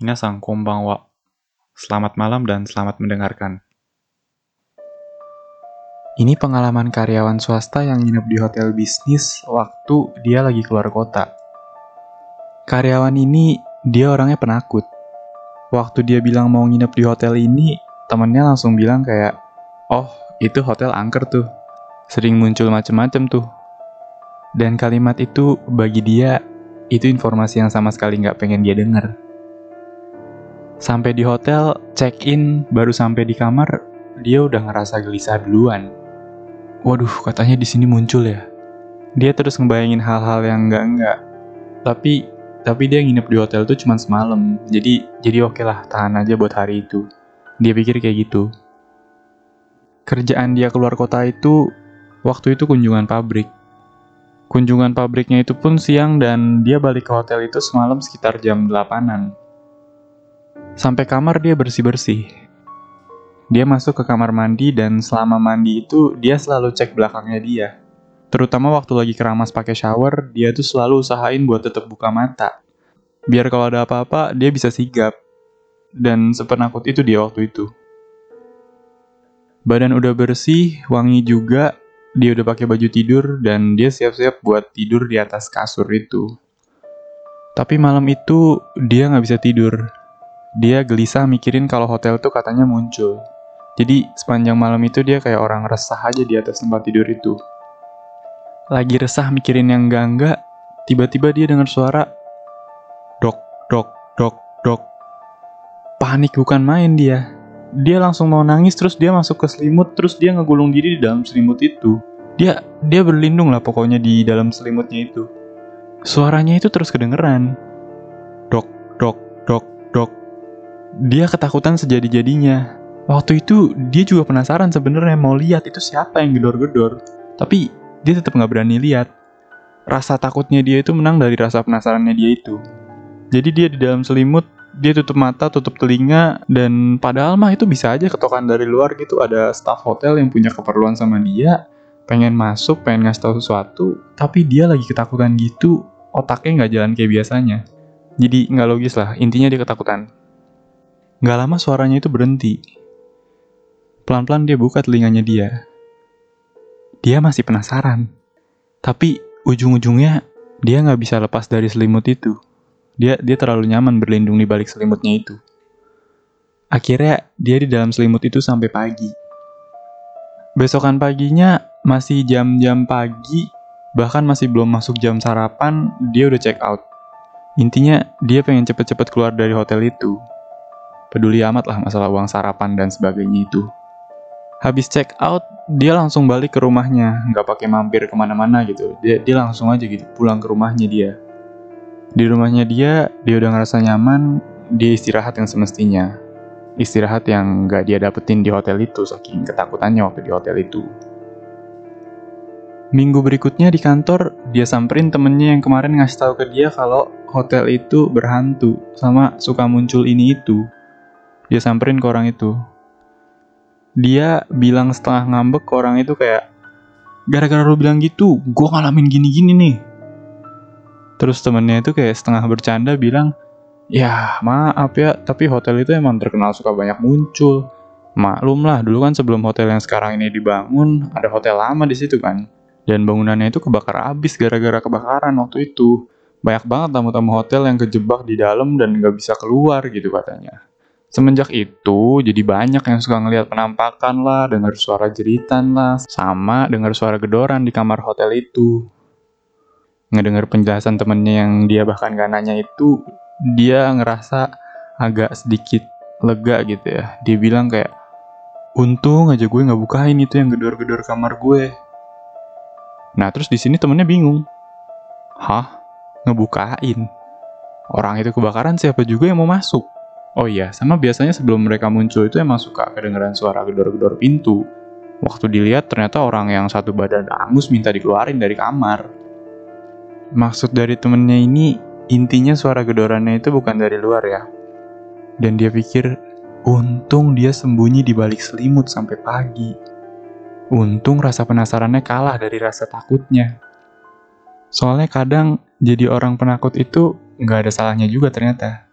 Minasang konbanwa. Selamat malam dan selamat mendengarkan. Ini pengalaman karyawan swasta yang nginep di hotel bisnis waktu dia lagi keluar kota. Karyawan ini, dia orangnya penakut. Waktu dia bilang mau nginep di hotel ini, temennya langsung bilang kayak, Oh, itu hotel angker tuh. Sering muncul macem-macem tuh. Dan kalimat itu bagi dia, itu informasi yang sama sekali nggak pengen dia dengar. Sampai di hotel, check-in, baru sampai di kamar, dia udah ngerasa gelisah duluan. Waduh, katanya di sini muncul ya. Dia terus ngebayangin hal-hal yang enggak-enggak. Tapi tapi dia nginep di hotel tuh cuma semalam. Jadi jadi oke lah, tahan aja buat hari itu. Dia pikir kayak gitu. Kerjaan dia keluar kota itu waktu itu kunjungan pabrik. Kunjungan pabriknya itu pun siang dan dia balik ke hotel itu semalam sekitar jam 8-an. Sampai kamar dia bersih-bersih. Dia masuk ke kamar mandi dan selama mandi itu dia selalu cek belakangnya dia. Terutama waktu lagi keramas pakai shower, dia tuh selalu usahain buat tetap buka mata. Biar kalau ada apa-apa, dia bisa sigap. Dan sepenakut itu dia waktu itu. Badan udah bersih, wangi juga, dia udah pakai baju tidur dan dia siap-siap buat tidur di atas kasur itu. Tapi malam itu dia nggak bisa tidur. Dia gelisah mikirin kalau hotel tuh katanya muncul. Jadi sepanjang malam itu dia kayak orang resah aja di atas tempat tidur itu. Lagi resah mikirin yang enggak-enggak, tiba-tiba dia dengar suara dok, dok, dok, dok. Panik bukan main dia dia langsung mau nangis terus dia masuk ke selimut terus dia ngegulung diri di dalam selimut itu dia dia berlindung lah pokoknya di dalam selimutnya itu suaranya itu terus kedengeran dia ketakutan sejadi-jadinya. Waktu itu dia juga penasaran sebenarnya mau lihat itu siapa yang gedor-gedor. Tapi dia tetap nggak berani lihat. Rasa takutnya dia itu menang dari rasa penasarannya dia itu. Jadi dia di dalam selimut dia tutup mata, tutup telinga, dan padahal mah itu bisa aja ketokan dari luar gitu. Ada staff hotel yang punya keperluan sama dia, pengen masuk, pengen ngasih tahu sesuatu, tapi dia lagi ketakutan gitu, otaknya nggak jalan kayak biasanya. Jadi nggak logis lah, intinya dia ketakutan. Nggak lama suaranya itu berhenti. Pelan-pelan dia buka telinganya dia. Dia masih penasaran. Tapi ujung-ujungnya dia nggak bisa lepas dari selimut itu. Dia dia terlalu nyaman berlindung di balik selimutnya itu. Akhirnya dia di dalam selimut itu sampai pagi. Besokan paginya masih jam-jam pagi, bahkan masih belum masuk jam sarapan, dia udah check out. Intinya dia pengen cepet-cepet keluar dari hotel itu. Peduli amat lah masalah uang sarapan dan sebagainya itu. Habis check out, dia langsung balik ke rumahnya, nggak pakai mampir ke mana-mana gitu. Dia, dia langsung aja gitu pulang ke rumahnya dia. Di rumahnya dia, dia udah ngerasa nyaman, dia istirahat yang semestinya. Istirahat yang gak dia dapetin di hotel itu, saking ketakutannya waktu di hotel itu. Minggu berikutnya di kantor, dia samperin temennya yang kemarin ngasih tahu ke dia kalau hotel itu berhantu, sama suka muncul ini itu. Dia samperin ke orang itu. Dia bilang setengah ngambek ke orang itu kayak, gara-gara lu bilang gitu, gue ngalamin gini-gini nih Terus temennya itu kayak setengah bercanda bilang, ya maaf ya, tapi hotel itu emang terkenal suka banyak muncul. Maklum lah, dulu kan sebelum hotel yang sekarang ini dibangun, ada hotel lama di situ kan. Dan bangunannya itu kebakar habis gara-gara kebakaran waktu itu. Banyak banget tamu-tamu hotel yang kejebak di dalam dan nggak bisa keluar gitu katanya. Semenjak itu, jadi banyak yang suka ngelihat penampakan lah, dengar suara jeritan lah, sama dengar suara gedoran di kamar hotel itu. Ngedengar penjelasan temennya yang dia bahkan gak nanya itu dia ngerasa agak sedikit lega gitu ya. Dia bilang kayak untung aja gue nggak bukain itu yang gedor-gedor kamar gue. Nah terus di sini temennya bingung. Hah? Ngebukain? Orang itu kebakaran siapa juga yang mau masuk oh iya sama biasanya sebelum mereka muncul itu emang suka kedengeran suara gedor-gedor pintu waktu dilihat ternyata orang yang satu badan angus minta dikeluarin dari kamar Maksud dari temennya ini, intinya suara gedorannya itu bukan dari luar ya. Dan dia pikir, untung dia sembunyi di balik selimut sampai pagi. Untung rasa penasarannya kalah dari rasa takutnya. Soalnya kadang jadi orang penakut itu nggak ada salahnya juga ternyata.